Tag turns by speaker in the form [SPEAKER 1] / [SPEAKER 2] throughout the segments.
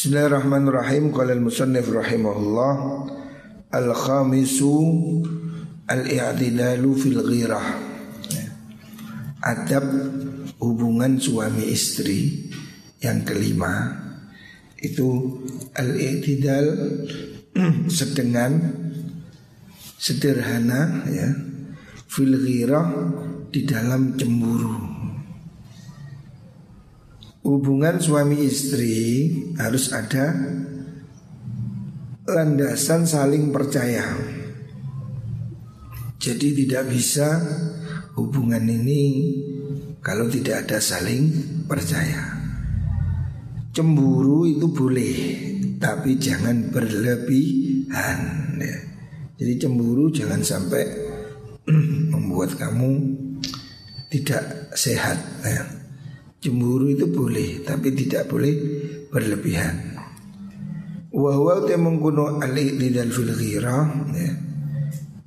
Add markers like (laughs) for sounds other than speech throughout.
[SPEAKER 1] Bismillahirrahmanirrahim. Qala al-musannif rahimahullah Al-khamisu Al-i'tidalu fil ghirah. Adab hubungan suami istri Yang kelima Itu Al-i'tidal (clears throat) Sedengan Sederhana ya Fil ghirah Di dalam cemburu hubungan suami istri harus ada landasan saling percaya. Jadi tidak bisa hubungan ini kalau tidak ada saling percaya. Cemburu itu boleh, tapi jangan berlebihan. Ya. Jadi cemburu jangan sampai (clears throat) membuat kamu tidak sehat. Ya. Cemburu itu boleh tapi tidak boleh berlebihan. Wa huwa mengkuno al-i'tidal fil ya.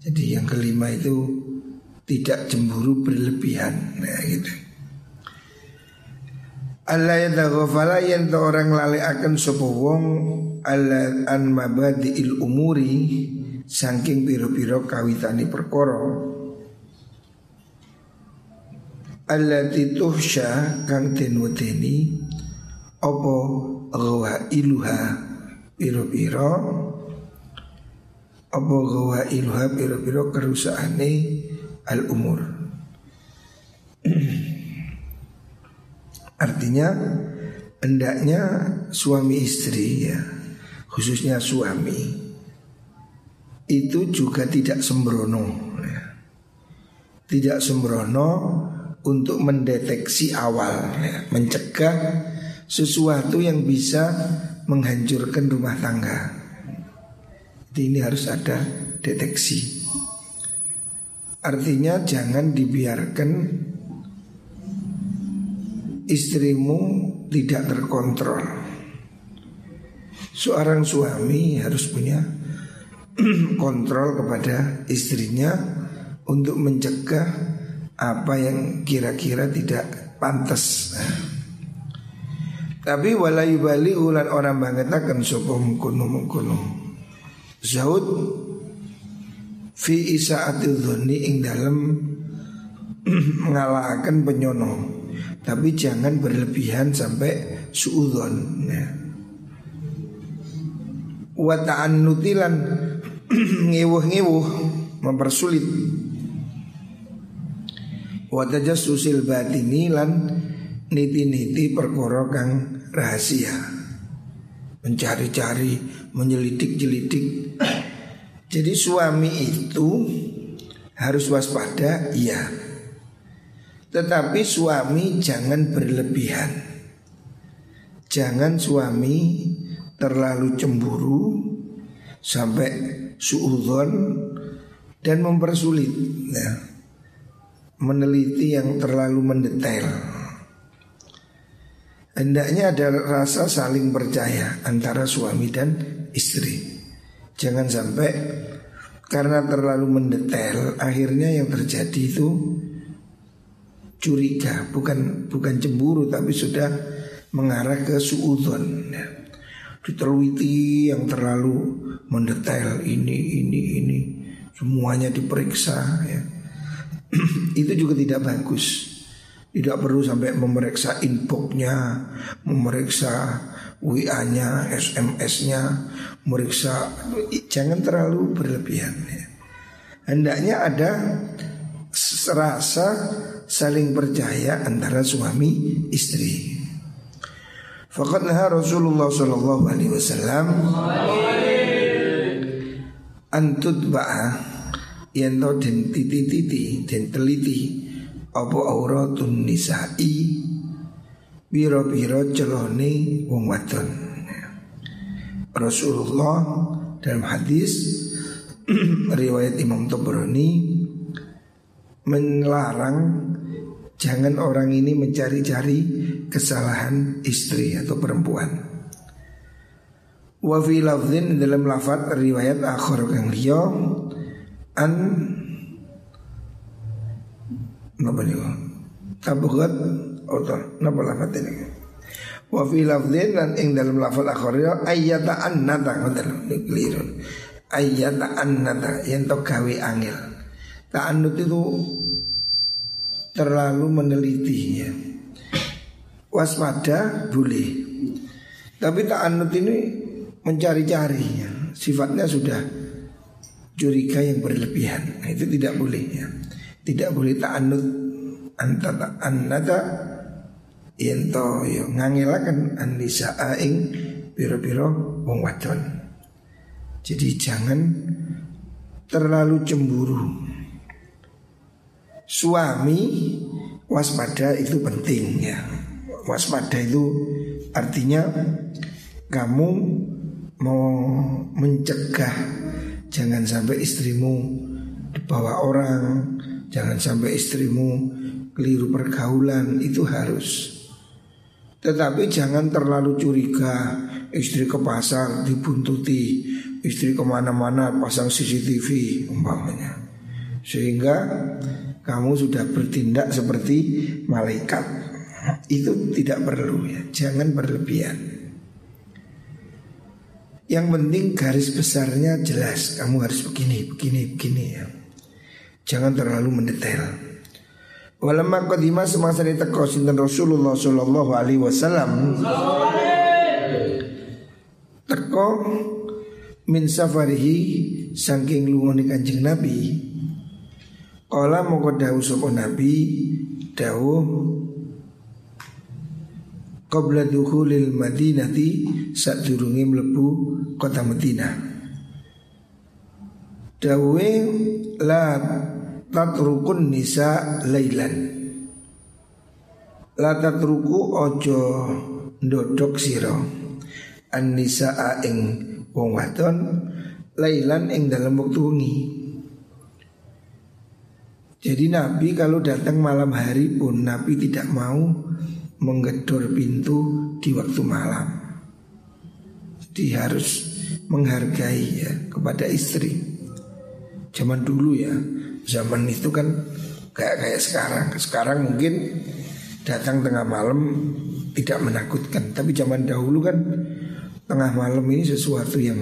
[SPEAKER 1] Jadi yang kelima itu tidak cemburu berlebihan. Nah gitu. Allah yataghafala yen orang lali akan sapa wong ala an mabadiil umuri saking piro-piro kawitani perkara allati tuhsya kang den wedeni apa gawa iluha piro-piro apa gawa iluha piro-piro kerusaane al umur (clears throat) artinya hendaknya suami istri ya khususnya suami itu juga tidak sembrono ya. tidak sembrono untuk mendeteksi awal, ya, mencegah sesuatu yang bisa menghancurkan rumah tangga. Jadi ini harus ada deteksi. Artinya jangan dibiarkan istrimu tidak terkontrol. Seorang suami harus punya (clears throat) kontrol kepada istrinya untuk mencegah apa yang kira-kira tidak pantas. Tapi walai bali ulan orang banget akan sopo mengkuno mengkuno. Zaud fi isaatil dhoni ing dalam (clears throat) mengalahkan penyono. Tapi jangan berlebihan sampai suudon. Ya. Wa ta'annutilan (clears throat) ngewuh-ngewuh mempersulit Wadaja susil batini lan niti-niti perkara rahasia. Mencari-cari, menyelidik-jelidik. Jadi suami itu harus waspada, iya. Tetapi suami jangan berlebihan. Jangan suami terlalu cemburu sampai suudon dan mempersulit. Nah, meneliti yang terlalu mendetail. Hendaknya ada rasa saling percaya antara suami dan istri. Jangan sampai karena terlalu mendetail akhirnya yang terjadi itu curiga, bukan bukan cemburu tapi sudah mengarah ke suudon. Diteliti yang terlalu mendetail ini ini ini semuanya diperiksa ya (clears throat) itu juga tidak bagus. Tidak perlu sampai memeriksa inboxnya, memeriksa WA-nya, SMS-nya, memeriksa jangan terlalu berlebihan. Ya. Hendaknya ada serasa saling percaya antara suami istri. Fakat Rasulullah Sallallahu Alaihi Wasallam antut ba'ah yen to den titi-titi den teliti apa auratun nisa'i biro-biro celone wong wadon Rasulullah dalam hadis (clears throat) riwayat Imam Tabrani melarang jangan orang ini mencari-cari kesalahan istri atau perempuan. Wa fi dalam lafaz riwayat akhir kang liya an napa niku tabugat atau napa lafat ini Wa fi lafdhin lan ing dalam lafal akhir ayyata annata ngoten keliru. Ayyata annata yen to gawe angel. Ta'annut itu terlalu meneliti ya. Waspada boleh. Tapi ta'annut ini mencari-cari ya. Sifatnya sudah curiga yang berlebihan. Nah, itu tidak boleh ya. Tidak boleh ta'annut antara annata ento yo ngangelaken anisa aing piro-piro wong. Jadi jangan terlalu cemburu. Suami waspada itu penting ya. Waspada itu artinya kamu mau mencegah jangan sampai istrimu dibawa orang, jangan sampai istrimu keliru pergaulan. Itu harus. Tetapi jangan terlalu curiga. Istri ke pasar dibuntuti. Istri ke mana-mana pasang CCTV umpamanya. Sehingga kamu sudah bertindak seperti malaikat. Itu tidak perlu ya. Jangan berlebihan Yang penting garis besarnya jelas. Kamu harus begini, begini, begini ya. Jangan terlalu mendetail. Walamma qadima semasa teko sinten Rasulullah sallallahu alaihi wasallam. Teko min safarihi saking lungone Kanjeng Nabi. Kala moko dawuh sapa Nabi? Dawuh qabla dukhulil madinati sadurunge mlebu kota Madinah Dawe la tatrukun nisa lailan. La tatruku ojo ndodok siro An nisa ing wong wadon lailan ing dalam waktu wengi. Jadi Nabi kalau datang malam hari pun Nabi tidak mau menggedor pintu di waktu malam Jadi harus menghargai ya kepada istri Zaman dulu ya zaman itu kan kayak kayak sekarang. Sekarang mungkin datang tengah malam tidak menakutkan, tapi zaman dahulu kan tengah malam ini sesuatu yang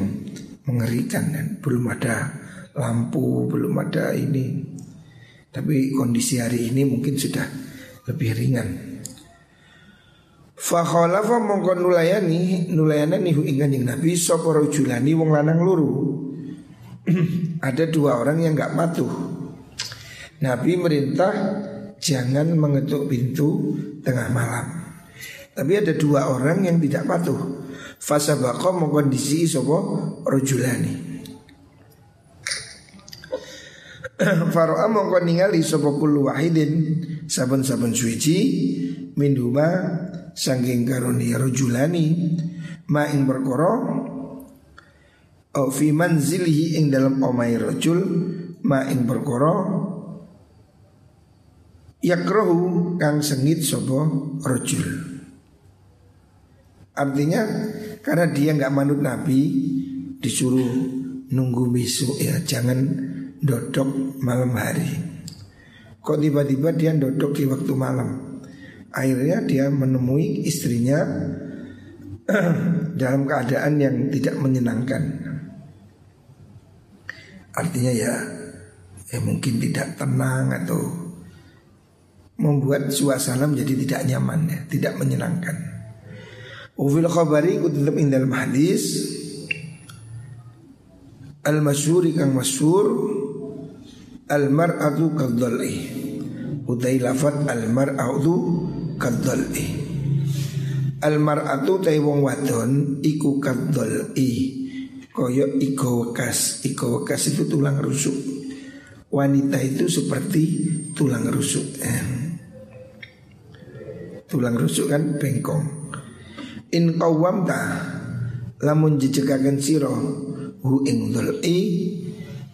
[SPEAKER 1] mengerikan kan. Belum ada lampu, belum ada ini. Tapi kondisi hari ini mungkin sudah lebih ringan. Fakhalafa mongko nulayani nulayani hu ing Kanjeng Nabi sapa rajulani wong lanang luru. (clears throat) Ada dua orang yang nggak patuh Nabi merintah jangan mengetuk pintu tengah malam. Tapi ada dua orang yang tidak patuh. Fasabaqo mengkondisi sopo rojulani. (clears throat) Faro'a mongko ningali sapa kullu wahidin saben-saben suci minuma saking karuni rojulani ma ing perkara au fi ing dalam omai rojul ma ing perkara yakrohu kang sengit sobo rojul. Artinya karena dia nggak manut Nabi disuruh nunggu besok ya jangan dodok malam hari. Kok tiba-tiba dia dodok di waktu malam? Akhirnya dia menemui istrinya (clears throat) dalam keadaan yang tidak menyenangkan. Artinya ya, ya mungkin tidak tenang atau membuat suasana menjadi tidak nyaman ya, tidak menyenangkan. Ufil khabari tetap ing dalam hadis al masyhur kang masyhur al mar'atu kadzal'i. Utai lafat al mar'atu kadzal'i. Al mar'atu tai wong wadon iku kadzal'i. Koyo iko wekas, iko wekas itu tulang rusuk. Wanita itu seperti tulang rusuk. Eh. Tulang rusuk kan bengkong In ta Lamun jejekaken siro Hu ing dhul'i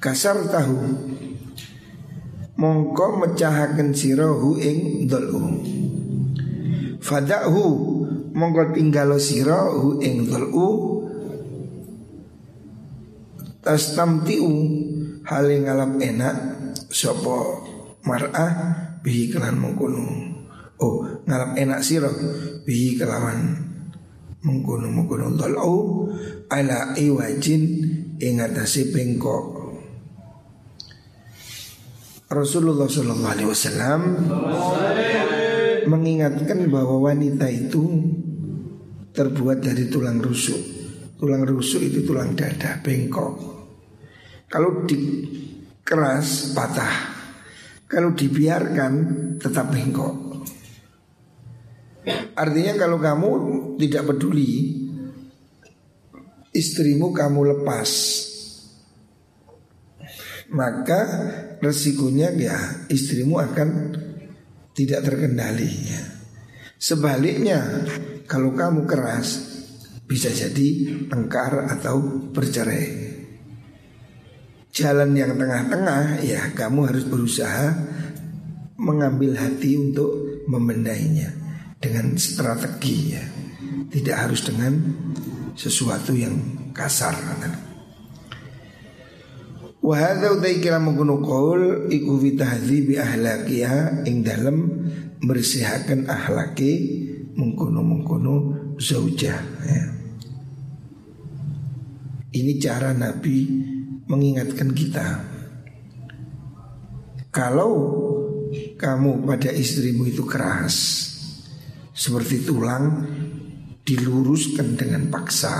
[SPEAKER 1] Kasar tahu Mongko mecahaken siro Hu ing dhul'u Fada'hu Mongko tinggalo siro Hu ing dhul'u. Tas tamtiu Hal yang ngalap enak Sopo mar'ah Bihi kelan mengkunung Oh ngalap enak siro Bihi kelawan mengkono mengkono dalau ala iwajin ingatasi bengkok. Rasulullah Shallallahu Alaihi Wasallam mengingatkan bahwa wanita itu terbuat dari tulang rusuk. Tulang rusuk itu tulang dada bengkok. Kalau dikeras patah. Kalau dibiarkan tetap bengkok. Artinya kalau kamu tidak peduli istrimu kamu lepas maka resikonya ya istrimu akan tidak terkendali ya. Sebaliknya kalau kamu keras bisa jadi tengkar atau bercerai. Jalan yang tengah-tengah ya kamu harus berusaha mengambil hati untuk membendainya dengan strategi ya. Tidak harus dengan sesuatu yang kasar. Wahada utai kira mengkuno kaul iku fi tahdzibi ahlakiha ing dalam bersihakan ahlaki mengkuno mengkuno zaujah ya. Ini cara Nabi mengingatkan kita. Kalau kamu pada istrimu itu keras Seperti tulang diluruskan dengan paksa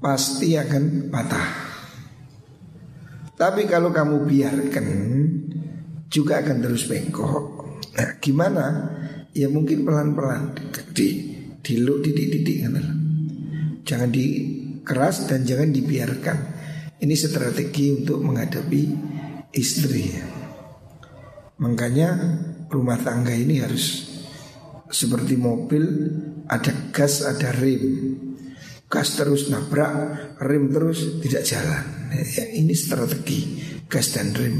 [SPEAKER 1] Pasti akan patah tapi kalau kamu biarkan juga akan terus bengkok. Nah, gimana? Ya mungkin pelan-pelan di diluk didik-didik Jangan dikeras dan jangan dibiarkan. Ini strategi untuk menghadapi istri. Makanya rumah tangga ini harus seperti mobil ada gas ada rem gas terus nabrak, rem terus tidak jalan. Ya, ini strategi gas dan rem.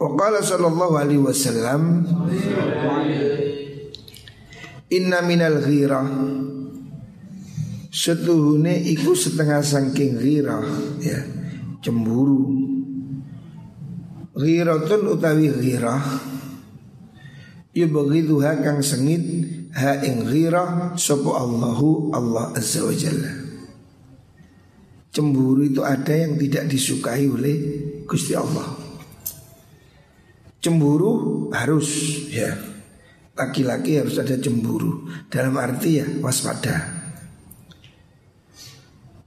[SPEAKER 1] Waqala sallallahu alaihi wasallam Inna minal ghirah Setuhune iku setengah sangking ghirah ya, Cemburu Ghiratun utawi ghirah Yubghiduha kang sengit ha ing ghirah sapa Allahu Allah Azza wa Jalla. Cemburu itu ada yang tidak disukai oleh Gusti Allah. Cemburu harus ya. Laki-laki harus ada cemburu dalam arti ya waspada.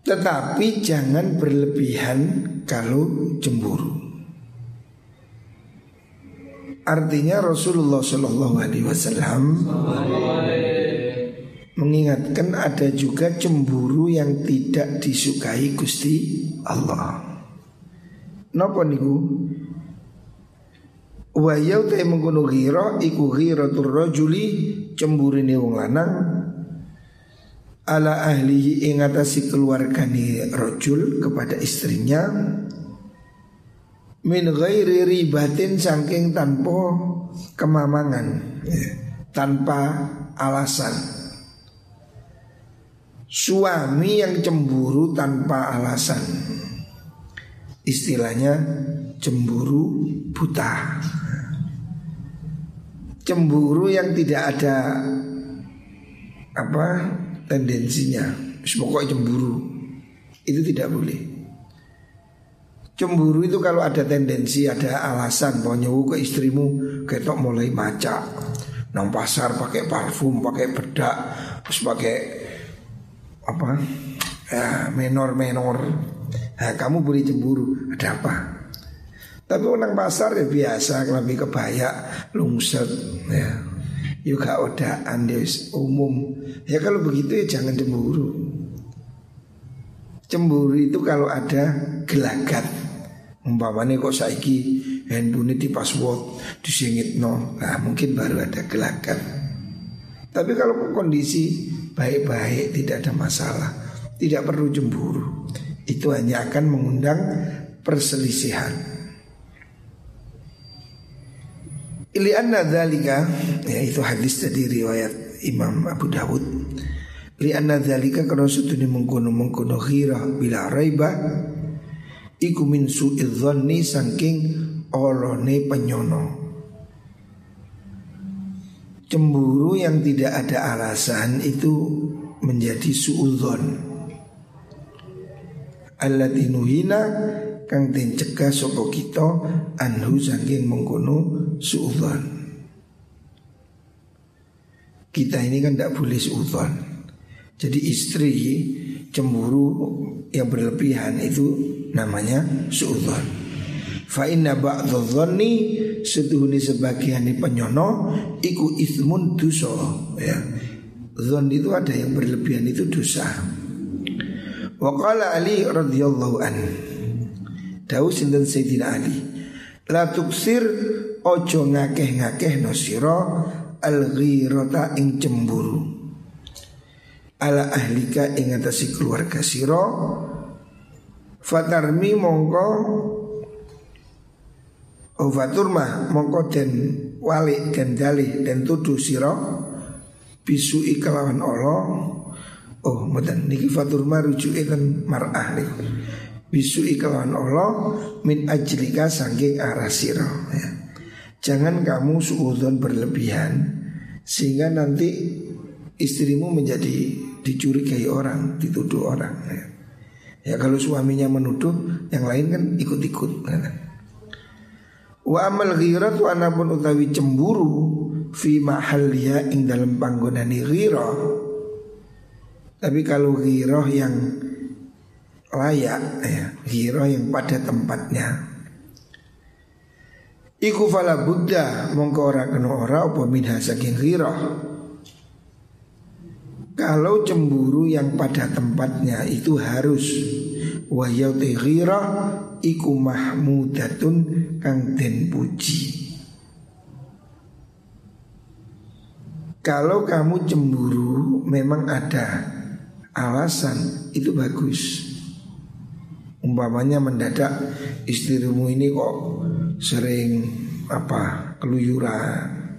[SPEAKER 1] Tetapi jangan berlebihan kalau cemburu. Artinya Rasulullah Shallallahu Alaihi Wasallam mengingatkan ada juga cemburu yang tidak disukai Gusti Allah. Napa niku? Wa yau ta mengkono ghira iku ghiratur rajuli cemburine wong lanang ala ahlihi ing atasi keluargane rajul kepada istrinya min ghairi ribatin saking tanpa kemamangan ya, tanpa alasan suami yang cemburu tanpa alasan. Istilahnya cemburu buta. Cemburu yang tidak ada apa tendensinya. Pokoknya cemburu. Itu tidak boleh. Cemburu itu kalau ada tendensi, ada alasan nyewu ke istrimu ketok mulai maca. Nang pasar pakai parfum, pakai bedak, terus pakai apa? Ya, menor-menor. Nah, kamu boleh cemburu, ada apa? Tapi orang pasar ya biasa, lebih kebaya, lungset, ya. Juga odaan dia umum. Ya kalau begitu ya jangan cemburu. Cemburu itu kalau ada gelagat Umpamanya kok saiki handphone di password disingit no, nah mungkin baru ada gelagat. Tapi kalau kondisi baik-baik tidak ada masalah, tidak perlu cemburu. Itu hanya akan mengundang perselisihan. Ili anna dzalika ya itu hadis tadi riwayat Imam Abu Dawud. Li anna dzalika kana sutune mengkono mengkono ghirah bila raiba Iku min su'idzonni saking olone penyono Cemburu yang tidak ada alasan itu menjadi suudzon. Allati nuhina kang den cegah sapa kita anhu saking mengkono suudzon. Kita ini kan tidak boleh suudzon. Jadi istri cemburu yang berlebihan itu namanya suudzon. Fa inna ba'dadh-dhanni setuhuni sebagian penyono iku ismun dosa ya. Zon itu ada yang berlebihan itu dosa. Wa qala Ali radhiyallahu an. Dawu sinten Sayyidina Ali. La tuksir ojo ngakeh-ngakeh no sira al ghirata ing cemburu. Ala ahlika ing atasi keluarga sira Fatarmi mongko Ovatur mongko den wali den dalih den tuduh sira bisu ikalawan Allah Oh mboten niki fatur mah rujuke mar'ah nih Bisu ikalawan Allah min ajlika saking arah sira ya. Jangan kamu suudon berlebihan sehingga nanti istrimu menjadi dicurigai orang, dituduh orang. Ya, ya kalau suaminya menuduh, yang lain kan ikut-ikut. Ya. Wa amal ghirat wa anapun utawi cemburu fi mahalliya ing dalam panggonani ghirah. Tapi kalau ghirah yang layak ya, ghirah yang pada tempatnya. Iku fala buddha mongko ora kena ora apa minha saking ghirah. Kalau cemburu yang pada tempatnya itu harus wa yauti ghirah iku mahmudatun kang den puji. Kalau kamu cemburu memang ada alasan itu bagus. Umpamanya mendadak istrimu ini kok sering apa keluyuran,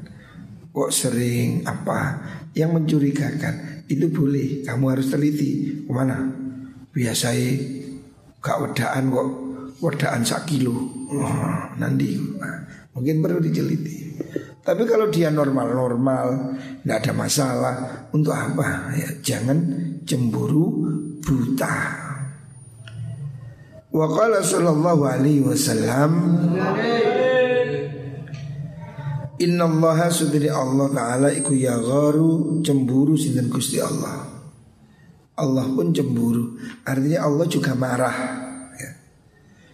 [SPEAKER 1] kok sering apa yang mencurigakan itu boleh kamu harus teliti ke mana biasanya gak wedaan kok. Wedaan sak kilo. Oh, nanti nah, mungkin perlu dijeliti tapi kalau dia normal-normal nggak ada masalah. Untuk apa? Ya jangan cemburu buta. Wa qala sallallahu alaihi wasallam Inna Allah sudri Allah Ta'ala iku ya gharu cemburu sinten Gusti Allah Allah pun cemburu Artinya Allah juga marah ya.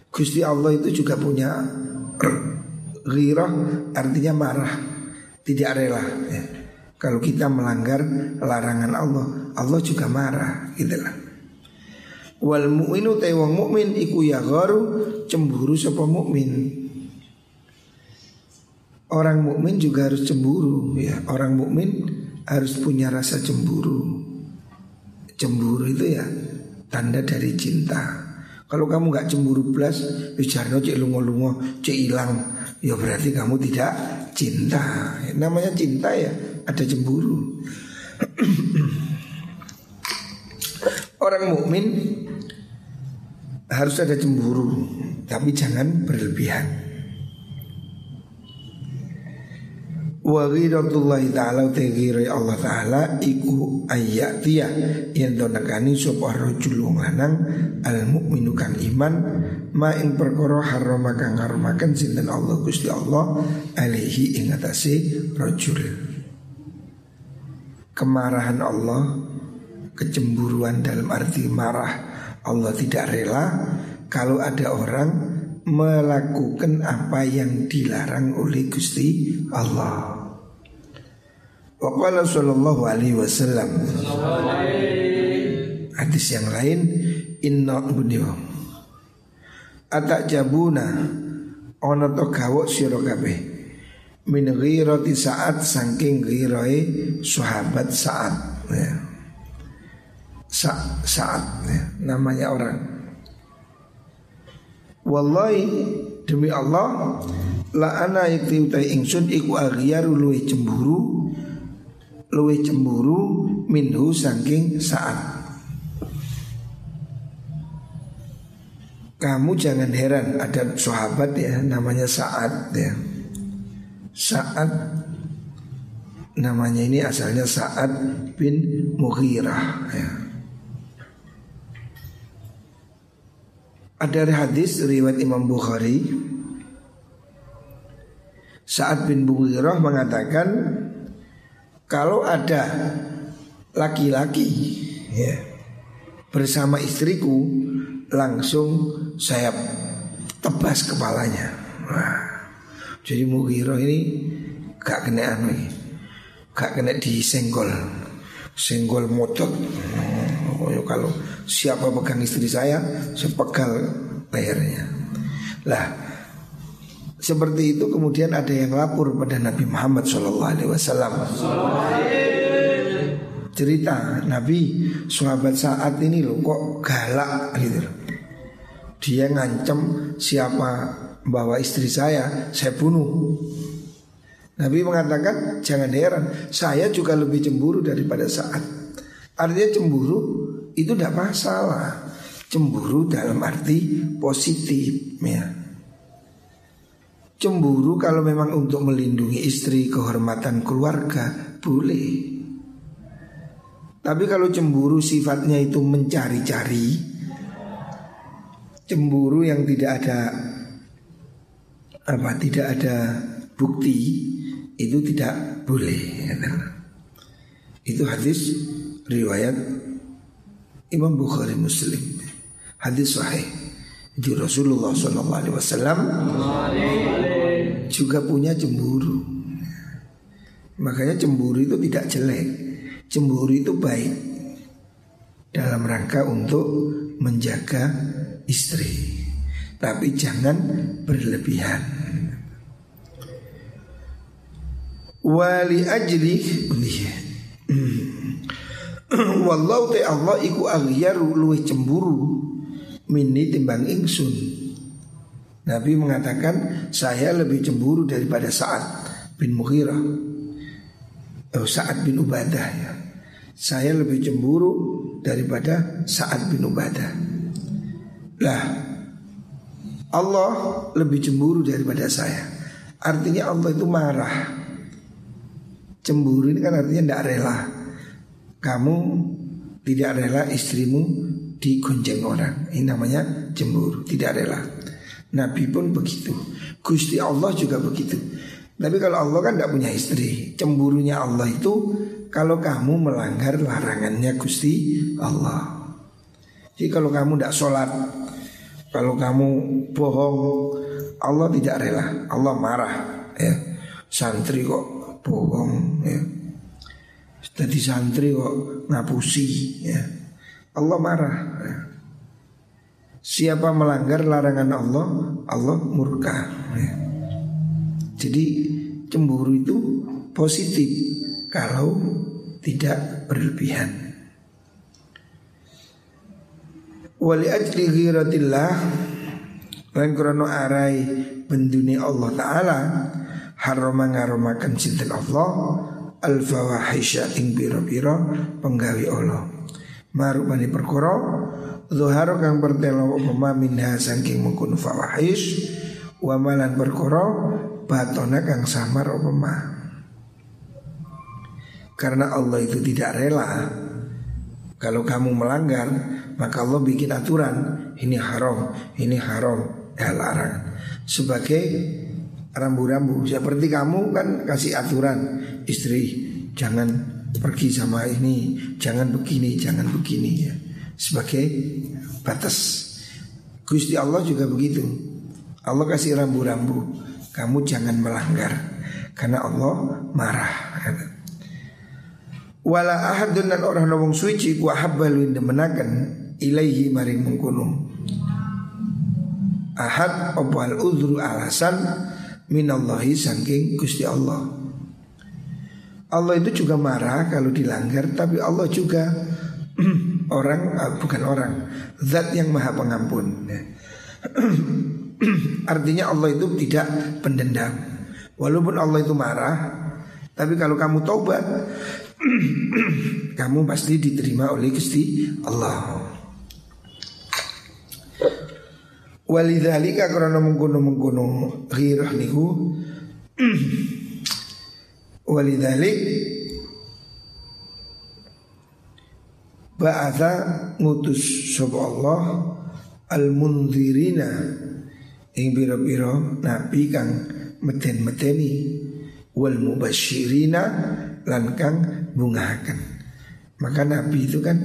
[SPEAKER 1] Gusti Allah itu juga punya Ghirah artinya marah Tidak rela ya. Kalau kita melanggar larangan Allah Allah juga marah gitu lah Wal mu'minu tewang mu'min iku ya Cemburu sapa mu'min Orang mukmin juga harus cemburu ya. Orang mukmin harus punya rasa cemburu. Cemburu itu ya tanda dari cinta. Kalau kamu nggak cemburu belas, bicara cek lungo-lungo, cek hilang, ya berarti kamu tidak cinta. Namanya cinta ya ada cemburu. (clears throat) Orang mukmin harus ada cemburu, tapi jangan berlebihan. Wa ghiratullahi ta'ala tegiri Allah ta'ala Iku ayatiya Yang donakani sopa rojul lanang Al mu'minu kang iman Ma ing perkara harama kang Sinten Allah Gusti Allah Alihi ingatasi rojul. Kemarahan Allah Kecemburuan dalam arti marah Allah tidak rela. Kalau ada orang melakukan apa yang dilarang oleh Gusti Allah. Waqala sallallahu alaihi wasallam Hadis yang lain Inna bunyo Atak jabuna Ono to gawok siro kabeh Min ghirati saat Sangking ghirai Sahabat saat ya. Sa saat ya. Namanya orang Wallahi demi Allah la ana yakti utai ingsun iku aghyaru luwe cemburu luwe cemburu minhu saking saat Kamu jangan heran ada sahabat ya namanya Saat ya. Saat Namanya ini asalnya Sa'ad bin Mughirah ya. Ada hadis riwayat Imam Bukhari. Sa'ad bin Mughirah mengatakan Kalau ada laki-laki ya, bersama istriku Langsung saya tebas kepalanya. Wah. Jadi Mughirah ini gak kena anu gak kena disenggol senggol motor. oh, kalau siapa pegang istri saya saya pegal lehernya. Lah seperti itu kemudian ada yang lapor pada Nabi Muhammad SAW cerita Nabi sahabat saat ini loh kok galak gitu dia ngancam siapa bawa istri saya saya bunuh. Nabi mengatakan jangan heran Saya juga lebih cemburu daripada saat. Artinya cemburu itu tidak masalah Cemburu dalam arti positif ya. Cemburu kalau memang untuk melindungi istri Kehormatan keluarga Boleh Tapi kalau cemburu sifatnya itu mencari-cari Cemburu yang tidak ada apa tidak ada bukti itu tidak boleh. Itu hadis riwayat Imam Bukhari Muslim. Hadis sahih. Di Rasulullah SAW juga punya cemburu. Makanya cemburu itu tidak jelek. Cemburu itu baik dalam rangka untuk menjaga istri. Tapi jangan berlebihan. wali ajli (clears throat) wallahu ta Allah iku aghyaru luwih cemburu mini timbang ingsun. Nabi mengatakan saya lebih cemburu daripada Sa'ad bin Mughirah. Oh, Sa'ad bin Ubadah ya. Saya lebih cemburu daripada Sa'ad bin Ubadah. Lah Allah lebih cemburu daripada saya. Artinya Allah itu marah. Cemburu ini kan artinya tidak rela Kamu tidak rela istrimu digonceng orang. Ini namanya cemburu, tidak rela. Nabi pun begitu. Gusti Allah juga begitu. Tapi kalau Allah kan tidak punya istri. Cemburunya Allah itu Kalau kamu melanggar larangannya Gusti Allah. Jadi kalau kamu tidak sholat Kalau kamu bohong Allah tidak rela. Allah marah ya. Santri kok bohong ya. Jadi santri kok ngapusi ya. Allah marah ya. Siapa melanggar larangan Allah Allah murka ya. Jadi cemburu itu positif Kalau tidak berlebihan Wali ajli ghiratillah Lan krono arai benduni Allah Ta'ala harama ngaromakan sinten Allah al fawahisha ing biro-biro penggawi Allah. Marupani perkara zuharo kang bertelo apa minha saking mengkono fawahish wa malan perkara batona kang samar apa karena Allah itu tidak rela kalau kamu melanggar maka Allah bikin aturan ini haram ini haram ya larang. Sebagai rambu-rambu. Seperti kamu kan kasih aturan istri jangan pergi sama ini jangan begini jangan begini ya. Sebagai batas. Gusti Allah juga begitu. Allah kasih rambu-rambu. Kamu jangan melanggar karena Allah marah wala ahadun dan orang nawang suci ku habbalu menakan ilaihi maring ahad opal udru alasan minallahi saking Gusti Allah. Allah itu juga marah kalau dilanggar tapi Allah juga (clears throat) orang uh, bukan orang zat yang maha pengampun. (clears throat) Artinya Allah itu tidak pendendam. Walaupun Allah itu marah tapi kalau kamu taubat (clears throat) kamu pasti diterima oleh Gusti Allah. Walidzalika karena mengkono mengkono ghirah niku Walidalik Ba'atha ngutus sapa Allah al-mundzirina ing biro-biro nabi kang meten-meteni wal mubasyirina lan kang. Maka nabi itu kan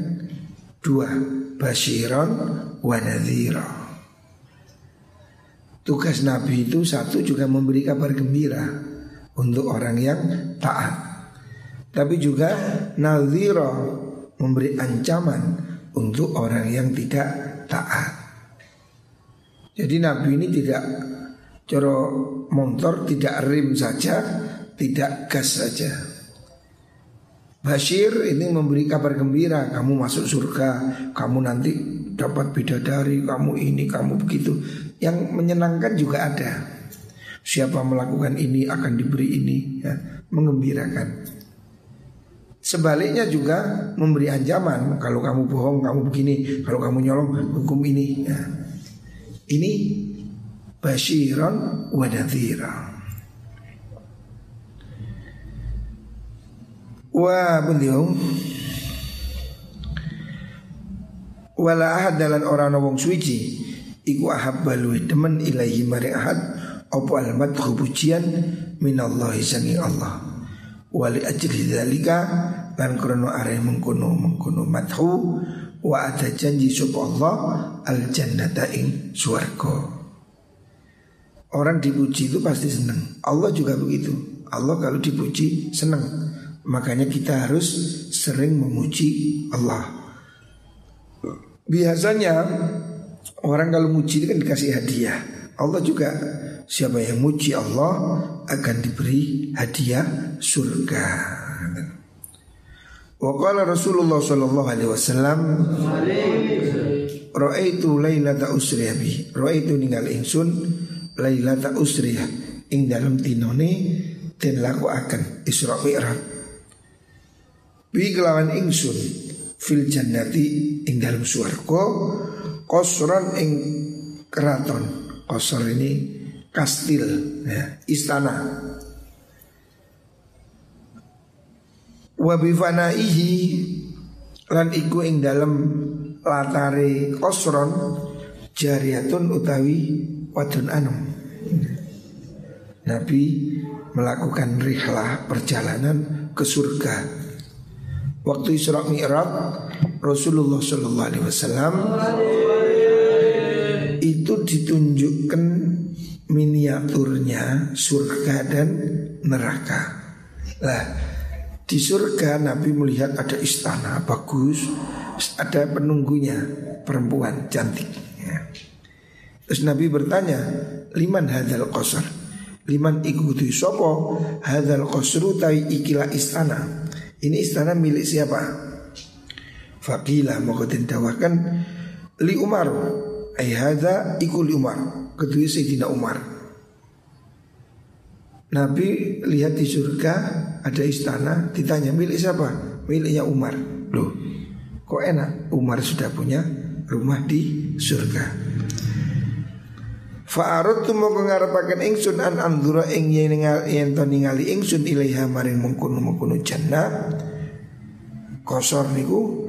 [SPEAKER 1] dua, basyiron wa. Tugas nabi itu satu juga memberi kabar gembira untuk orang yang taat. Tapi juga nadhira memberi ancaman untuk orang yang tidak taat. Jadi Nabi ini tidak coro motor, tidak rim saja, tidak gas saja. Bashir ini memberi kabar gembira, kamu masuk surga, kamu nanti dapat bidadari, kamu ini, kamu begitu. Yang menyenangkan juga ada. Siapa melakukan ini akan diberi ini, ya, mengembirakan. Sebaliknya juga memberi ancaman kalau kamu bohong, kamu begini, kalau kamu nyolong hukum ini. Ya. Ini basyiran wa nadhira. Wa beliau Wala ahad dalan orang wong suci Iku ahab balui temen ilahi mari ahad Opo almat pujian Minallahi sangi Allah Wali ajli dalika Lan krono areh mengkono mengkono mathu wa ada janji sapa Allah al jannata ing swarga. Orang dipuji itu pasti senang. Allah juga begitu. Allah kalau dipuji senang. Makanya kita harus sering memuji Allah. Biasanya orang kalau muji kan dikasih hadiah. Allah juga siapa yang muji Allah akan diberi hadiah surga. Wa qala Rasulullah sallallahu alaihi wasallam Ra'aitu lailata usriya bi. Ra'aitu ningal ingsun lailata usriya ing dalam tinone den laku akan Isra Mi'raj. Bi kelawan ingsun fil jannati ing dalam swarga kosron ing keraton. Kosor ini kastil ya, istana. Wa bifanaihi lan iku ing dalem latare kosron jariatun utawi wadun anom. Nabi melakukan rihlah perjalanan ke surga Waktu Isra Mi'raj Rasulullah Shallallahu Alaihi Wasallam itu ditunjukkan miniaturnya surga dan neraka. Lah di surga Nabi melihat ada istana bagus, ada penunggunya perempuan cantik. Ya. Terus Nabi bertanya, liman hadal qasr? Liman ikuti sopo hadal qasru tai ikilah istana. Ini istana milik siapa? Fakila mau dawakan li Umar. Ay hadza iku li Umar. Kedua Sayyidina Umar. Nabi lihat di surga ada istana, ditanya milik siapa? Miliknya Umar. Loh, kok enak? Umar sudah punya rumah di surga. Fa'arut tu mau ngarapaken ingsun an andura ing yen to ningali ingsun ilaiha maring mengkono mengkono jannah. Kosor niku.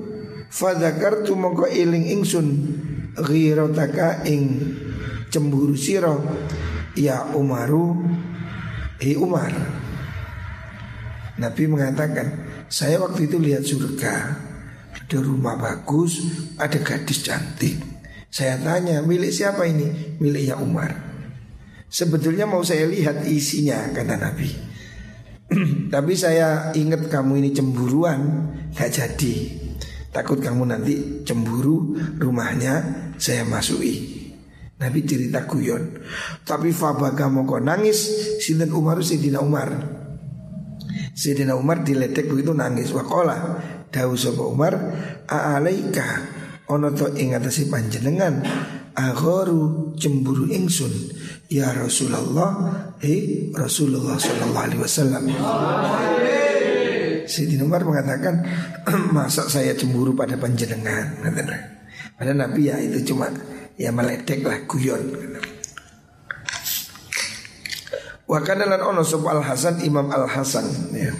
[SPEAKER 1] Tu mongko iling ingsun ghirataka ing cemburu sira ya Umaru. Hei Umar. Nabi mengatakan Saya waktu itu lihat surga. Ada rumah bagus Ada gadis cantik Saya tanya milik siapa ini? Miliknya Umar. Sebetulnya mau saya lihat isinya Kata Nabi. (clears throat) Tapi saya ingat kamu ini cemburuan Gak jadi. Takut kamu nanti cemburu Rumahnya saya masui Nabi cerita guyon. Tapi fabaka moko nangis sinten Umar Sayyidina Umar. Sayyidina Umar diledek begitu nangis. Wakola dawu sapa Umar aalaika ono to ing atase panjenengan agharu cemburu ingsun. Ya Rasulullah eh Rasulullah sallallahu alaihi wasallam. Sayyidina Umar mengatakan (clears throat) masa saya cemburu pada panjenengan? Padahal Nabi ya itu cuma ya meledek lah guyon. Wa kana lan ono sapa Al Hasan Imam Al Hasan ya.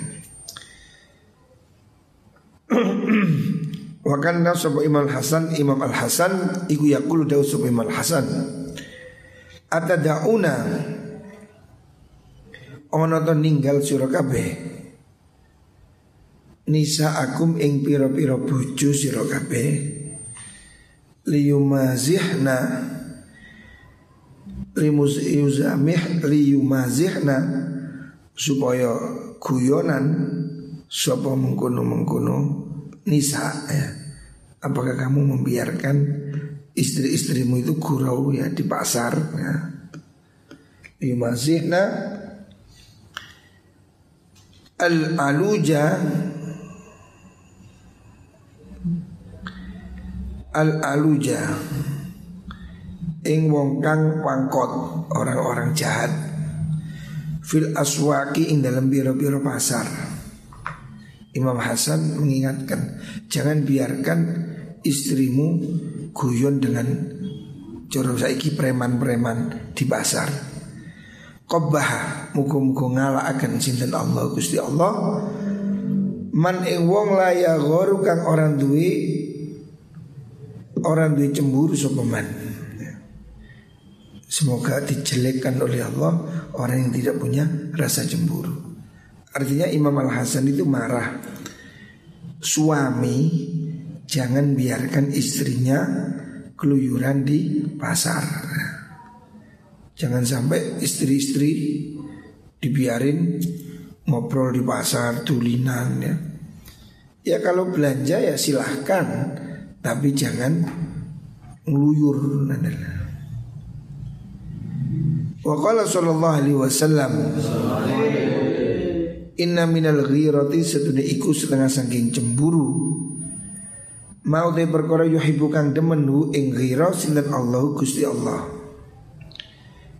[SPEAKER 1] (clears throat) Wa kana Imam Hasan Imam Al Hasan iku yaqulu dawu sapa Imam Hasan Atadauna Ono to ninggal sira kabeh. Nisa akum ing pira-pira bojo sira kabeh. Liyumazihna limus yuzamih liyumazihna supaya guyonan sapa mengkono-mengkono nisa ya. Apakah kamu membiarkan istri-istrimu itu gurau ya di pasar ya. Liyumazihna al-aluja al-aluja ing wong kang pangkot orang-orang jahat fil aswaki ing dalam biro-biro pasar. Imam Hasan mengingatkan jangan biarkan istrimu guyon dengan coro saiki preman-preman di pasar. Qabbah muga-muga ngalakaken sinten Allah Gusti Allah man ing wong laya gharu kang orang duwe orang duwe cemburu sapa man. Semoga dijelekkan oleh Allah orang yang tidak punya rasa cemburu. Artinya Imam Al Hasan itu marah. Suami jangan biarkan istrinya keluyuran di pasar. Jangan sampai istri-istri dibiarin ngobrol di pasar tulinan ya. Ya kalau belanja ya silahkan, tapi jangan ngeluyur. Wa qala sallallahu alaihi wasallam Inna minal ghirati sedune iku setengah saking cemburu. Mau te perkara yuhibbu kang demen ing ghira sinten Allah Gusti Allah.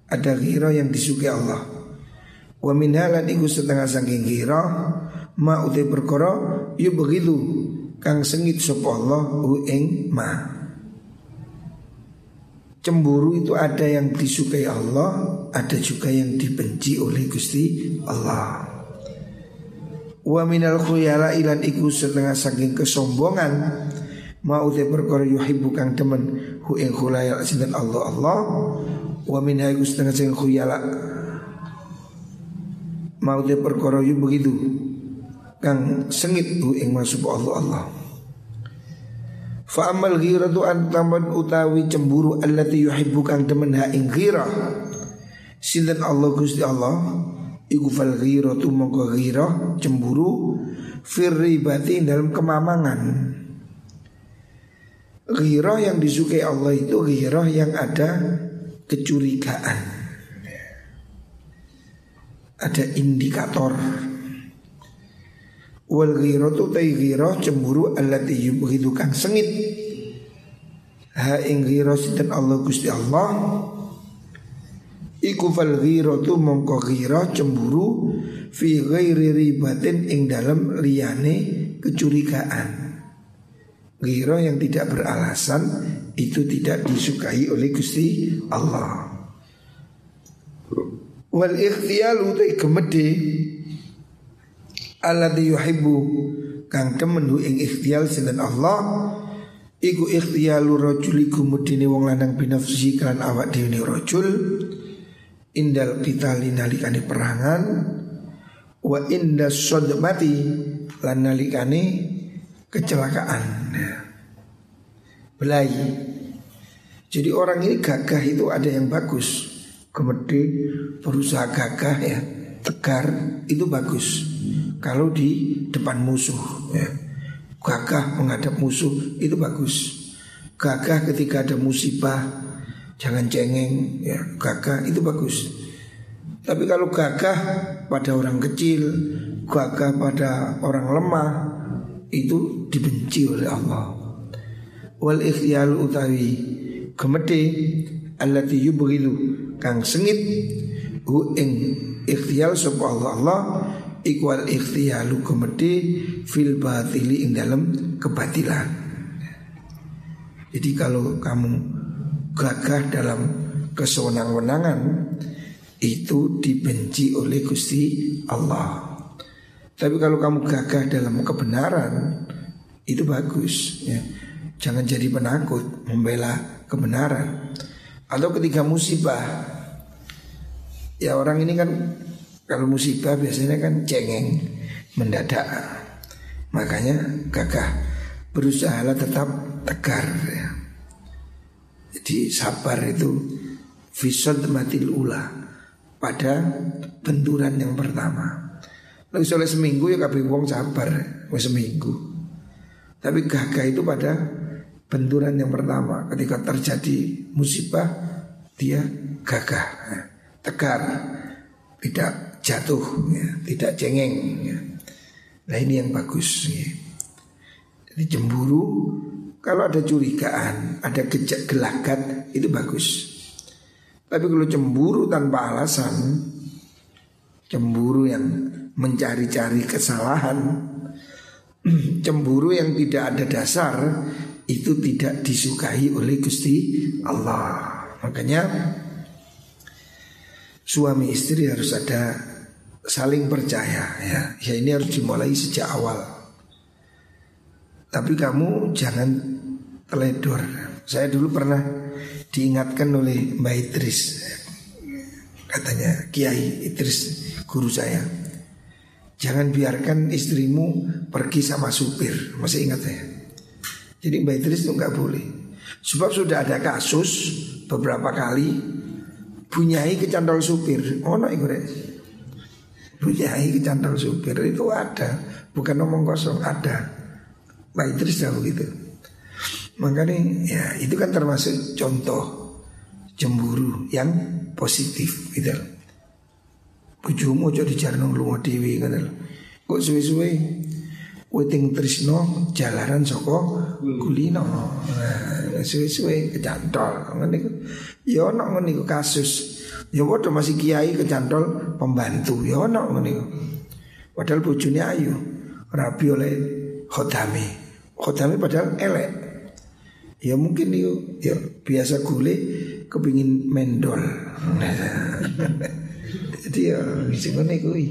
[SPEAKER 1] Ada ghira yang disukai Allah. Wa min halan iku setengah saking ghira Mau te perkara yubghidu kang sengit sapa Allah hu ing ma. Cemburu itu ada yang disukai Allah, ada juga yang dibenci oleh Gusti Allah. Wa minal khuyala ilan iku setengah saking kesombongan. Mau te perkara yuhibbu kang demen hu ing khuyala sinten Allah Allah. Wa min iku setengah saking khuyala. Mau te perkara yu begitu kang sengit hu ing masuk Allah Allah. Fa amal ghiratu an taman utawi cemburu allati yuhibbu kang demen ha ing ghira. Sinten Allah Gusti Allah iku fal ghiratu mongko ghira cemburu firribati dalam kemamangan. Ghira yang disukai Allah itu ghira yang ada kecurigaan. Ada indikator Wal ghiratu tai ghirah cemburu allati yubghidu kang sengit. Ha ing ghirah sinten Allah Gusti Allah. Iku fal ghiratu mongko ghirah cemburu fi ghairi ribatin ing dalam liyane kecurigaan. Ghirah yang tidak beralasan itu tidak disukai oleh Gusti Allah. Wal ikhtiyalu tai gemede alladzi yuhibbu kang temen ing ikhtial sinten Allah iku ikhtialu rajuli kumudine wong lanang binafsi kan awak dhewe indal qitali nalikane perangan wa inda sadmati lan nalikane kecelakaan. Belai. Jadi orang ini gagah itu ada yang bagus. Kemedi berusaha gagah ya tegar itu bagus. Kalau di depan musuh ya. Gagah menghadap musuh itu bagus. Gagah ketika ada musibah Jangan cengeng ya. Gagah itu bagus. Tapi kalau gagah pada orang kecil Gagah pada orang lemah Itu dibenci oleh Allah. Wal ikhtiyal utawi Gemede Allati yubghidu Kang sengit Hu ing ikhtiyal sapa Allah Allah ikwal ikhtiyalu kemedi fil batili ing dalam kebatilan. Jadi kalau kamu gagah dalam kesewenang-wenangan itu dibenci oleh Gusti Allah. Tapi kalau kamu gagah dalam kebenaran itu bagus ya. Jangan jadi penakut membela kebenaran. Atau ketika musibah ya orang ini kan kalau musibah biasanya kan cengeng mendadak. Makanya gagah berusaha tetap tegar ya. Jadi sabar itu visod matil ula pada benturan yang pertama. Lalu soalnya seminggu ya kabeh wong sabar, wis seminggu. Tapi gagah itu pada benturan yang pertama ketika terjadi musibah dia gagah, ya, tegar, tidak jatuh, ya, tidak cengeng. Ya. Nah ini yang bagus. Ya. Jadi cemburu kalau ada curigaan, ada gejak gelagat itu bagus. Tapi kalau cemburu tanpa alasan Cemburu yang mencari-cari kesalahan (clears throat) Cemburu yang tidak ada dasar Itu tidak disukai oleh Gusti Allah Makanya Suami istri harus ada saling percaya ya. Ya ini harus dimulai sejak awal Tapi kamu jangan teledor. Saya dulu pernah diingatkan oleh Mbak Idris katanya Kiai Idris guru saya jangan biarkan istrimu pergi sama supir. Masih ingat ya jadi Mbak Idris itu nggak boleh. Sebab sudah ada kasus beberapa kali bunyai kecantol supir. Oh no itu bunyai kecantol supir. Itu ada bukan ngomong kosong ada Mbak Idris tahu gitu Makanya ya itu kan termasuk contoh cemburu yang positif gitu. Bujumu jadi jarno lu dewi gitu. Kok suwe-suwe Weting Trisno jalaran soko kulino. Nah, suwe-suwe kecantol. Ya ono ngene kasus. Ya padha masih kiai kecantol pembantu. Ya ono ngene Padahal bojone ayu. Rabi oleh khodami. Khodami padahal elek. Ya mungkin itu ya biasa gule kepingin mendol. (laughs) Jadi ya bisa kuwi.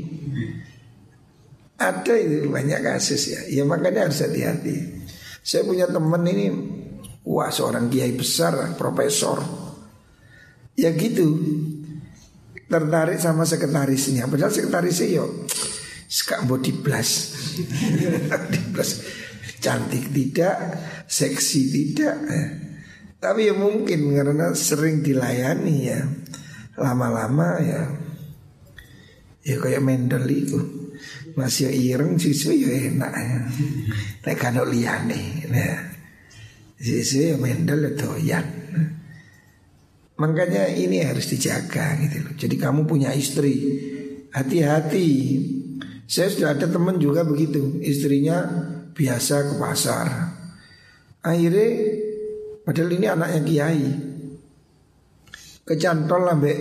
[SPEAKER 1] Ada itu banyak kasus ya. Ya makanya harus hati-hati. Saya punya teman ini wah seorang kiai besar, profesor. Ya gitu. Tertarik sama sekretarisnya. Padahal sekretarisnya yo sekak body blast. Cantik tidak, seksi tidak. Eh. Tapi ya mungkin karena sering dilayani ya lama-lama ya ya kayak mendel itu masih ireng susu ya enak ya. Nek kan liyane ya. Susu ya mendel itu ya. Makanya ini harus dijaga gitu loh. Jadi kamu punya istri, hati-hati. Saya sudah ada teman juga begitu, istrinya biasa ke pasar. Akhirnya padahal ini anaknya kiai. Kecantol lambe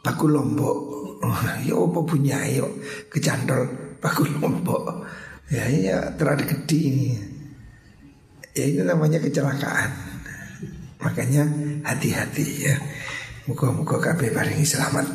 [SPEAKER 1] baku lombok. Oh, (laughs) ya apa punya yuk kecantol baku lombok. Ya ya terlalu gede ini. Ya ini namanya kecelakaan. Makanya hati-hati ya. Muka-muka kabeh paringi selamat.